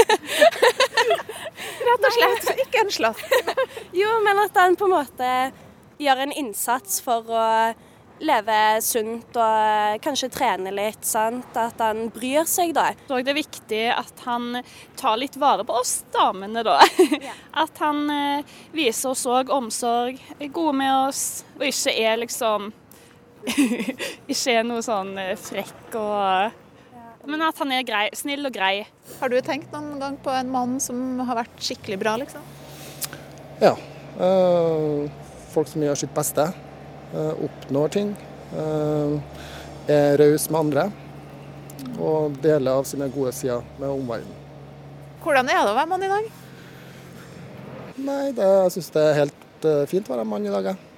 Rett og slett ikke en slask. jo, men at han på en måte gjør en innsats for å leve sunt og kanskje trene litt. sant? At han bryr seg, da. Så det er viktig at han tar litt vare på oss damene, da. *laughs* At han eh, viser oss òg omsorg, er gode med oss, og ikke er liksom *laughs* Ikke er noe sånn eh, frekk og Men at han er grei, snill og grei. Har du tenkt noen gang på en mann som har vært skikkelig bra, liksom? Ja. Øh, folk som gjør sitt beste. Øh, oppnår ting. Øh, er raus med andre. Og deler av sine gode sider med omverdenen. Hvordan er det å være mann i dag? Nei, det, jeg syns det er helt fint å være mann i dag, jeg.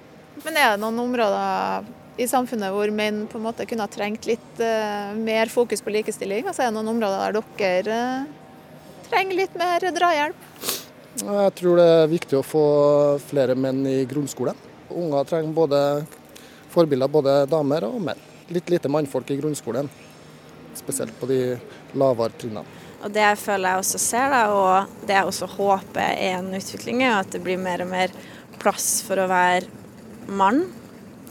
Men er det noen områder i samfunnet hvor menn på en måte kunne ha trengt litt uh, mer fokus på likestilling? Altså er det noen områder der dere uh, trenger litt mer drahjelp? Jeg tror det er viktig å få flere menn i grunnskolen. Unger trenger både forbilder, både damer og menn. Litt lite mannfolk i grunnskolen, spesielt på de lavere trinnene. Og Det jeg føler jeg også ser, da, og det jeg også håper er en utvikling, er at det blir mer og mer plass for å være mann.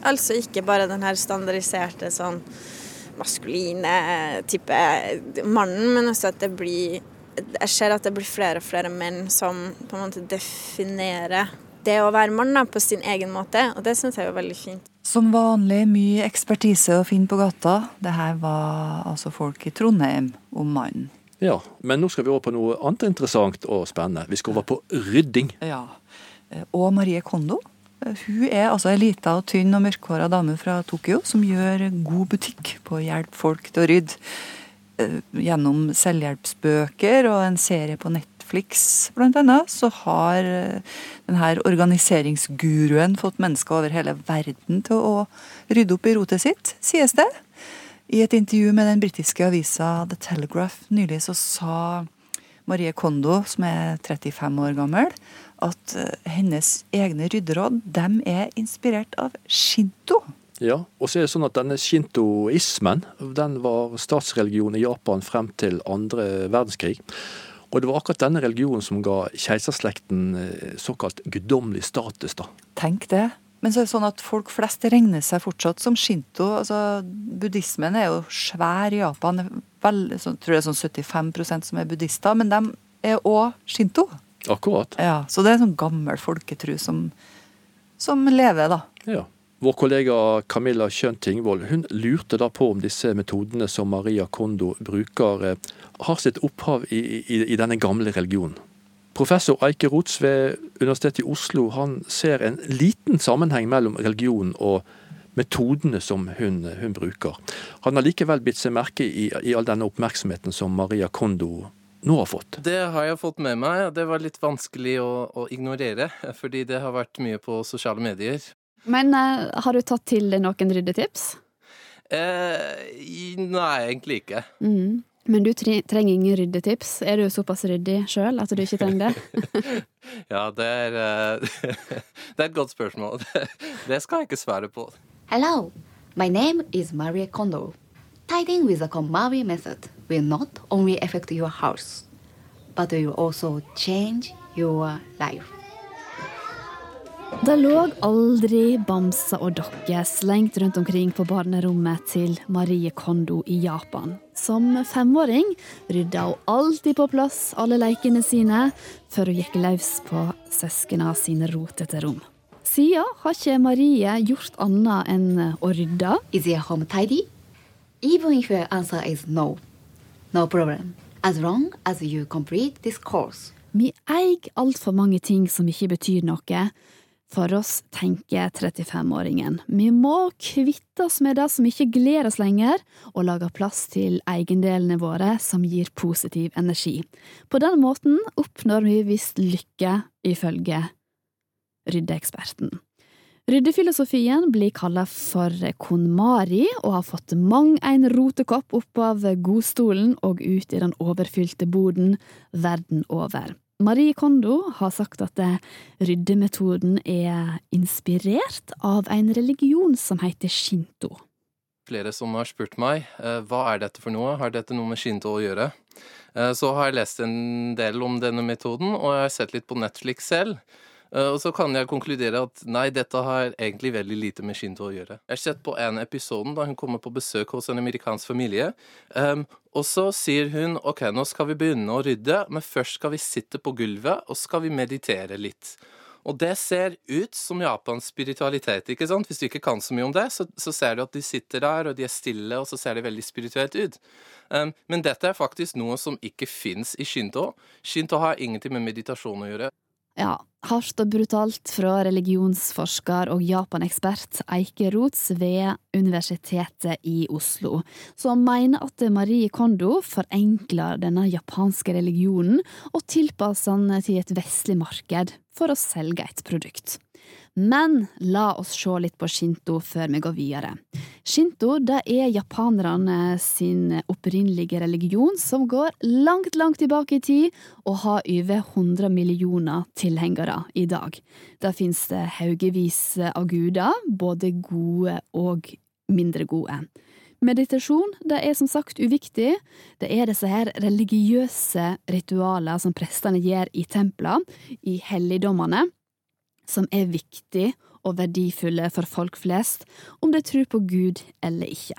Altså ikke bare den her standardiserte sånn maskuline type mannen, men også at det blir Jeg ser at det blir flere og flere menn som på en måte definerer det å være mann på sin egen måte, og det syns jeg er veldig fint. Som vanlig mye ekspertise å finne på gata. Det her var altså folk i Trondheim om mannen. Ja, men nå skal vi over på noe annet interessant og spennende. Vi skal over på rydding. Ja, Og Marie Kondo. Hun er altså ei lita og tynn og mørkhåra dame fra Tokyo som gjør god butikk på å hjelpe folk til å rydde. Eh, gjennom selvhjelpsbøker og en serie på Netflix Netflix bl.a., så har eh, denne organiseringsguruen fått mennesker over hele verden til å rydde opp i rotet sitt, sies det. I et intervju med den britiske avisa The Telegraph nylig så sa Marie Kondo, som er 35 år gammel, at eh, hennes egne rydderåd de er inspirert av shinto. Ja, og så er det sånn at denne shintoismen den var statsreligion i Japan frem til andre verdenskrig. Og det var akkurat denne religionen som ga keiserslekten eh, såkalt guddommelig status. da. Tenk det. Men så er det sånn at folk flest regner seg fortsatt som shinto. altså Buddhismen er jo svær i Japan. Vel, så, tror jeg sånn 75% som er buddhister, men de er òg shinto. Akkurat. Ja, Så det er en sånn gammel folketru som, som lever, da. Ja. Vår kollega Camilla Kjønn Tingvold hun lurte da på om disse metodene som Maria Kondo bruker, eh, har sitt opphav i, i, i denne gamle religionen. Professor Eike Rots ved Universitetet i Oslo han ser en liten sammenheng mellom religion og metodene som hun, hun bruker. Han har likevel bitt seg merke i, i all denne oppmerksomheten som Maria Kondo nå har fått. Det har jeg fått med meg. Det var litt vanskelig å, å ignorere, fordi det har vært mye på sosiale medier. Men uh, har du tatt til noen ryddetips? Eh, nei, egentlig ikke. Mm. Men du tre trenger ingen ryddetips? Er du såpass ryddig sjøl at du ikke trenger det? *laughs* ja, det er, uh, *laughs* det er et godt spørsmål. *laughs* det skal jeg ikke svare på. Hello, my name is Marie Kondo. Tiding with a KonMari method will not only affect your house, but will also change your life. Det lå aldri bamser og dokker slengt rundt omkring på barnerommet til Marie Kondo i Japan. Som femåring rydda hun alltid på plass alle leikene sine, før hun gikk løs på søskena sine rotete rom. Siden har ikke Marie gjort annet enn å rydde. Is your home tidy? Even if your answer is no, no problem. As long as you complete this course. Vi eier altfor mange ting som ikke betyr noe For oss, tenker 35-åringen, vi må kvitte oss med det som ikke gleder oss lenger, og lage plass til eiendelene våre som gir positiv energi. På den måten oppnår vi visst lykke, ifølge ryddeeksperten. Ryddefilosofien blir kalla for KonMari, og har fått mang en rotekopp opp av godstolen og ut i den overfylte boden verden over. Marie Kondo har sagt at ryddemetoden er inspirert av en religion som heter shinto. Flere som har spurt meg eh, hva er dette for noe, har dette noe med shinto å gjøre? Eh, så har jeg lest en del om denne metoden, og jeg har sett litt på Netflix selv. Eh, Og så kan jeg konkludere at nei, dette har egentlig veldig lite med Shinto å gjøre. Jeg har sett på en episode da hun kommer på besøk hos en amerikansk familie. Um, og så sier hun ok, nå skal vi begynne å rydde, men først skal vi sitte på gulvet og skal vi meditere litt. Og det ser ut som Japans spiritualitet. ikke sant? Hvis du ikke kan så mye om det, så, så ser du at de sitter der, og de er stille, og så ser det veldig spirituelt ut. Um, men dette er faktisk noe som ikke fins i shinto. Shinto har ingenting med meditasjon å gjøre. Ja, hardt og brutalt fra religionsforsker og japanekspert Eike Rots ved Universitetet i Oslo, som mener at Marie Kondo forenkler denne japanske religionen og tilpasser den til et vestlig marked for å selge et produkt. Men la oss se litt på shinto før vi går videre. Shinto det er japanerne sin opprinnelige religion, som går langt, langt tilbake i tid, og har over 100 millioner tilhengere i dag. Der finnes det haugevis av guder, både gode og mindre gode. Meditasjon det er som sagt uviktig. Det er disse her religiøse ritualene som prestene gjør i templene, i helligdommene, som er viktig og verdifulle for folk flest, om de tror på Gud eller ikke.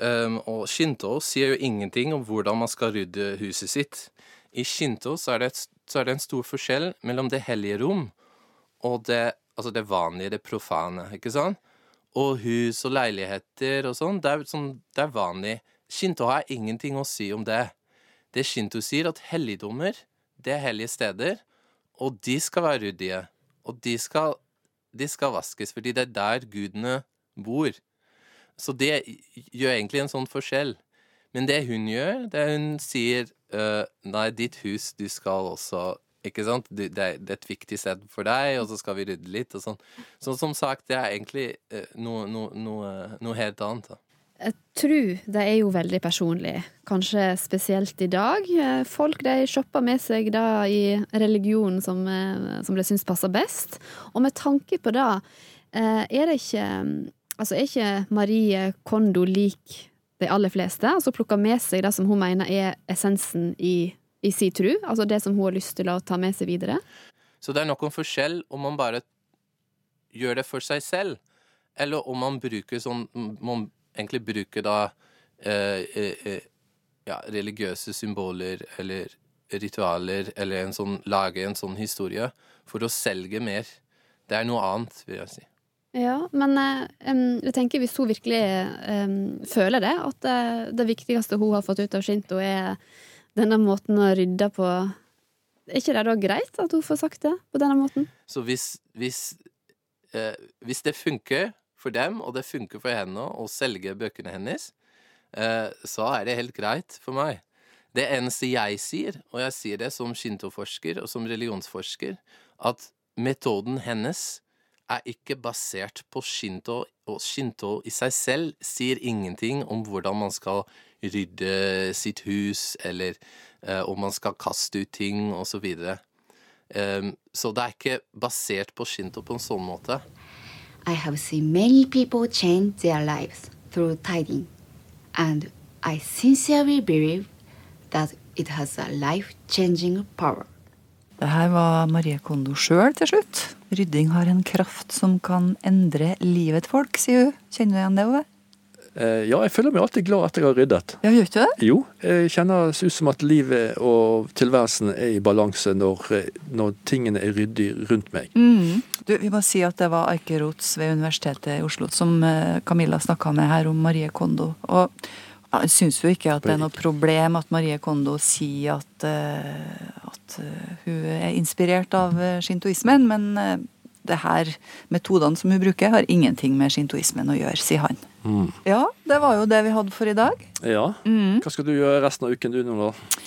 Um, og shinto sier jo ingenting om hvordan man skal rydde huset sitt. I shinto så er, det, et- så er det en stor forskjell mellom det hellige rom og det, altså det vanlige, det profane, ikke sant? Og hus og leiligheter og sånn, det sånn, det er vanlig. Shinto har ingenting å si om det. Det shinto sier, at helligdommer, det er hellige steder, og de skal være ryddige. Og de skal, de skal vaskes, fordi det er der gudene bor. Så det gjør egentlig en sånn forskjell. Men det hun gjør, det er hun sier uh, Nei, ditt hus, du skal også Ikke sant? Du, det, er, det er et viktig sted for deg, og så skal vi rydde litt og sånn. Så som sagt, det er egentlig uh, noe, noe, noe, noe helt annet. da. Jeg tror det er jo veldig personlig, kanskje spesielt i dag. Eh, Folk de shopper med seg det i religionen som, eh, som de syns passer best. Og med tanke på det, eh, er det ikke Altså er ikke Marie Kondo lik de aller fleste? Altså plukker med seg det som hun mener er essensen i, i sin tru? Altså det som hun har lyst til å ta med seg videre? Så det er nok en forskjell om man bare gjør det for seg selv, eller om man bruker sånn Man egentlig bruker da eh, eh, eh, ja, religiøse symboler eller ritualer, eller en sånn, lage en sånn historie for å selge mer. Det er noe annet, vil jeg si. Ja, men eh, jeg tenker hvis hun virkelig em, føler det, at det, det viktigste hun har fått ut av Shinto, er denne måten å rydde på Er ikke det da greit at hun får sagt det på denne måten? Så hvis, hvis, eh, hvis det funker for dem, og det funker for henne å selge bøkene hennes, eh, så er det helt greit for meg. Det eneste jeg sier, og jeg sier det som shinto-forsker og som religionsforsker, at metoden hennes er ikke basert på shinto, og shinto i seg selv sier ingenting om hvordan man skal rydde sitt hus, eller eh, om man skal kaste ut ting, og så videre. Um, så det er ikke basert på shinto på en sånn måte. I have seen many people change their lives through tidying, and I sincerely believe that it has a life changing power. Det her var Marie Kondo sjøl til slutt. Rydding har en kraft som kan endre livet folk, sier hun. Kjenner du igjen det, Ove? Eh, Ja, jeg føler meg alltid glad etter jeg har ryddet. Ja, gjør ikke det? Jo, jeg kjenner det ut som at livet og tilværelsen er i balanse når, eh, når tingene er ryddig rundt meg. Mm. Du, vi må si at det var Eike Rots ved Universitetet i Oslo som eh, Camilla snakka med her om Marie Kondo. Og jeg syns jo ikke at det er noe problem at Marie Kondo sier at, at hun er inspirert av shintoismen, men det her metodene som hun bruker, har ingenting med shintoismen å gjøre, sier han. Mm. Ja, det var jo det vi hadde for i dag. Ja. Mm. Hva skal du gjøre resten av uken du nå, da?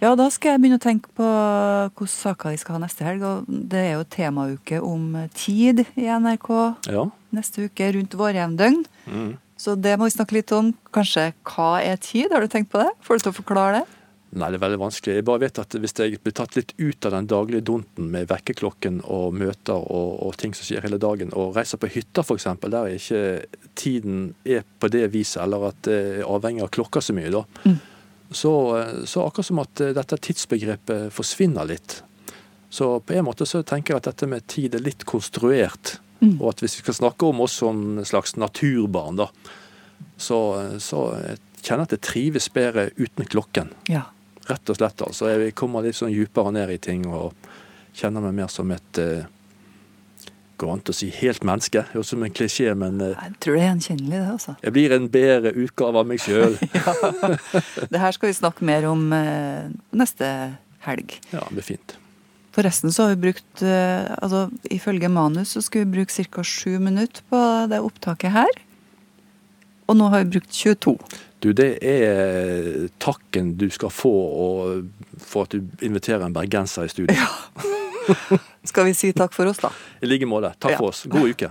Ja, da skal jeg begynne å tenke på hvilke saker vi skal ha neste helg. Og det er jo temauke om tid i NRK Ja. neste uke, rundt vårjevndøgn. Mm. Så det må vi snakke litt om. Kanskje hva er tid? Har du tenkt på det? Får du til å forklare det? Nei, det er veldig vanskelig. Jeg bare vet at hvis jeg blir tatt litt ut av den daglige dunten med vekkerklokken og møter og, og ting som skjer hele dagen, og reiser på hytta f.eks., der er ikke tiden er på det viset, eller at det er avhengig av klokka så mye, da. Så, så akkurat som at eh, dette tidsbegrepet forsvinner litt. Så på en måte så tenker jeg at dette med tid er litt konstruert. Mm. Og at hvis vi skal snakke om oss som en slags naturbarn, da, så, så jeg kjenner jeg at jeg trives bedre uten klokken. Ja. Rett og slett. altså. Jeg kommer litt sånn dypere ned i ting og kjenner meg mer som et eh, Går an til å si helt menneske. Det er også som en klisjé, men eh, Jeg tror det er gjenkjennelig, det, altså. jeg blir en bedre utgave av meg sjøl. *laughs* Det her skal vi snakke mer om eh, neste helg. Ja, det blir fint. Forresten så har vi brukt altså Ifølge manus så skulle vi bruke ca. sju minutter på det opptaket her. Og nå har vi brukt 22. Du, det er takken du skal få og, for at du inviterer en bergenser i studio. Skal vi si takk for oss, da? I like måte. Takk Ja. for oss. God uke.